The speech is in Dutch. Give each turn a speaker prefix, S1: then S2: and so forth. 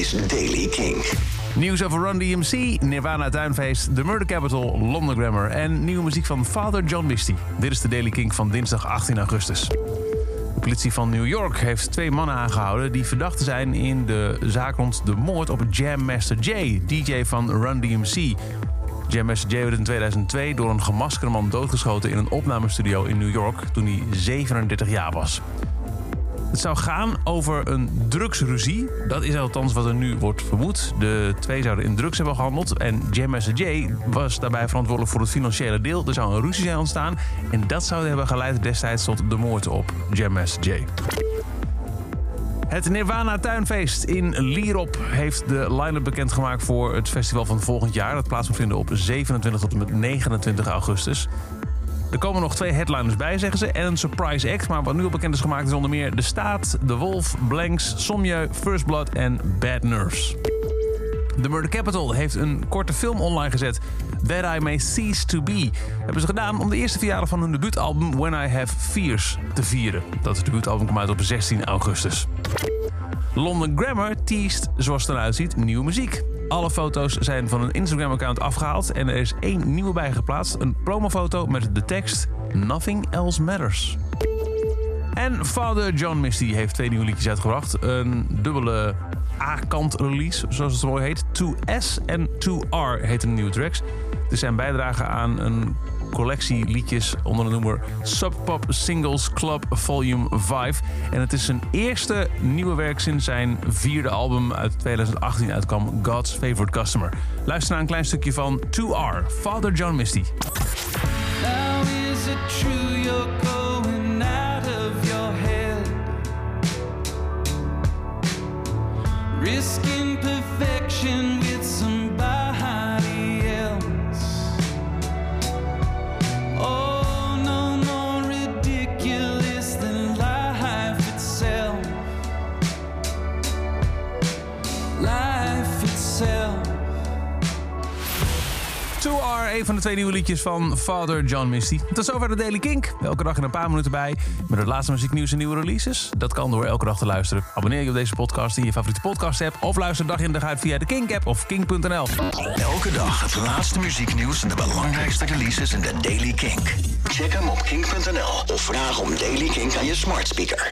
S1: is Daily King.
S2: Nieuws over Run DMC, Nirvana Tuinfeest, The Murder Capital, London Grammar en nieuwe muziek van Father John Misty. Dit is de Daily King van dinsdag 18 augustus. De politie van New York heeft twee mannen aangehouden die verdachten zijn in de zaak rond de moord op Jam Master Jay, DJ van Run DMC. Jam Master Jay werd in 2002 door een gemaskerde man doodgeschoten in een opnamestudio in New York toen hij 37 jaar was. Het zou gaan over een drugsruzie. Dat is althans wat er nu wordt vermoed. De twee zouden in drugs hebben gehandeld. En Master Jay was daarbij verantwoordelijk voor het financiële deel. Er zou een ruzie zijn ontstaan. En dat zou hebben geleid destijds tot de moord op Master Jay. Het Nirvana Tuinfeest in Lierop heeft de line-up bekendgemaakt voor het festival van volgend jaar. Dat plaats moet vinden op 27 tot en met 29 augustus. Er komen nog twee headliners bij, zeggen ze, en een surprise act. Maar wat nu al bekend is gemaakt is onder meer De Staat, De Wolf, Blanks, Somje, First Blood en Bad Nurse. The Murder Capital heeft een korte film online gezet. That I May Cease To Be. Hebben ze gedaan om de eerste verjaardag van hun debuutalbum When I Have Fears te vieren. Dat debuutalbum komt uit op 16 augustus. London Grammar teased, zoals het eruit ziet, nieuwe muziek. Alle foto's zijn van een Instagram-account afgehaald en er is één nieuwe bijgeplaatst. Een promofoto met de tekst Nothing Else Matters. En Father John Misty heeft twee nieuwe liedjes uitgebracht. Een dubbele A-kant release, zoals het mooi heet. 2S en 2R heet een nieuwe tracks. Er zijn bijdragen aan een collectie liedjes onder de noemer Sub Pop Singles Club Volume 5. En het is zijn eerste nieuwe werk sinds zijn vierde album uit 2018 uitkwam, God's Favorite Customer. Luister naar een klein stukje van 2R, Father John Misty. 2R, een van de twee nieuwe liedjes van Father John Misty. Tot zover de Daily Kink. Elke dag in een paar minuten bij. Met het laatste muzieknieuws en nieuwe releases. Dat kan door elke dag te luisteren. Abonneer je op deze podcast in je favoriete podcast app. Of luister dag in dag uit via de Kink app of kink.nl.
S1: Elke dag het laatste muzieknieuws en de belangrijkste releases in de Daily King. Check hem op kink.nl of vraag om Daily King aan je smart speaker.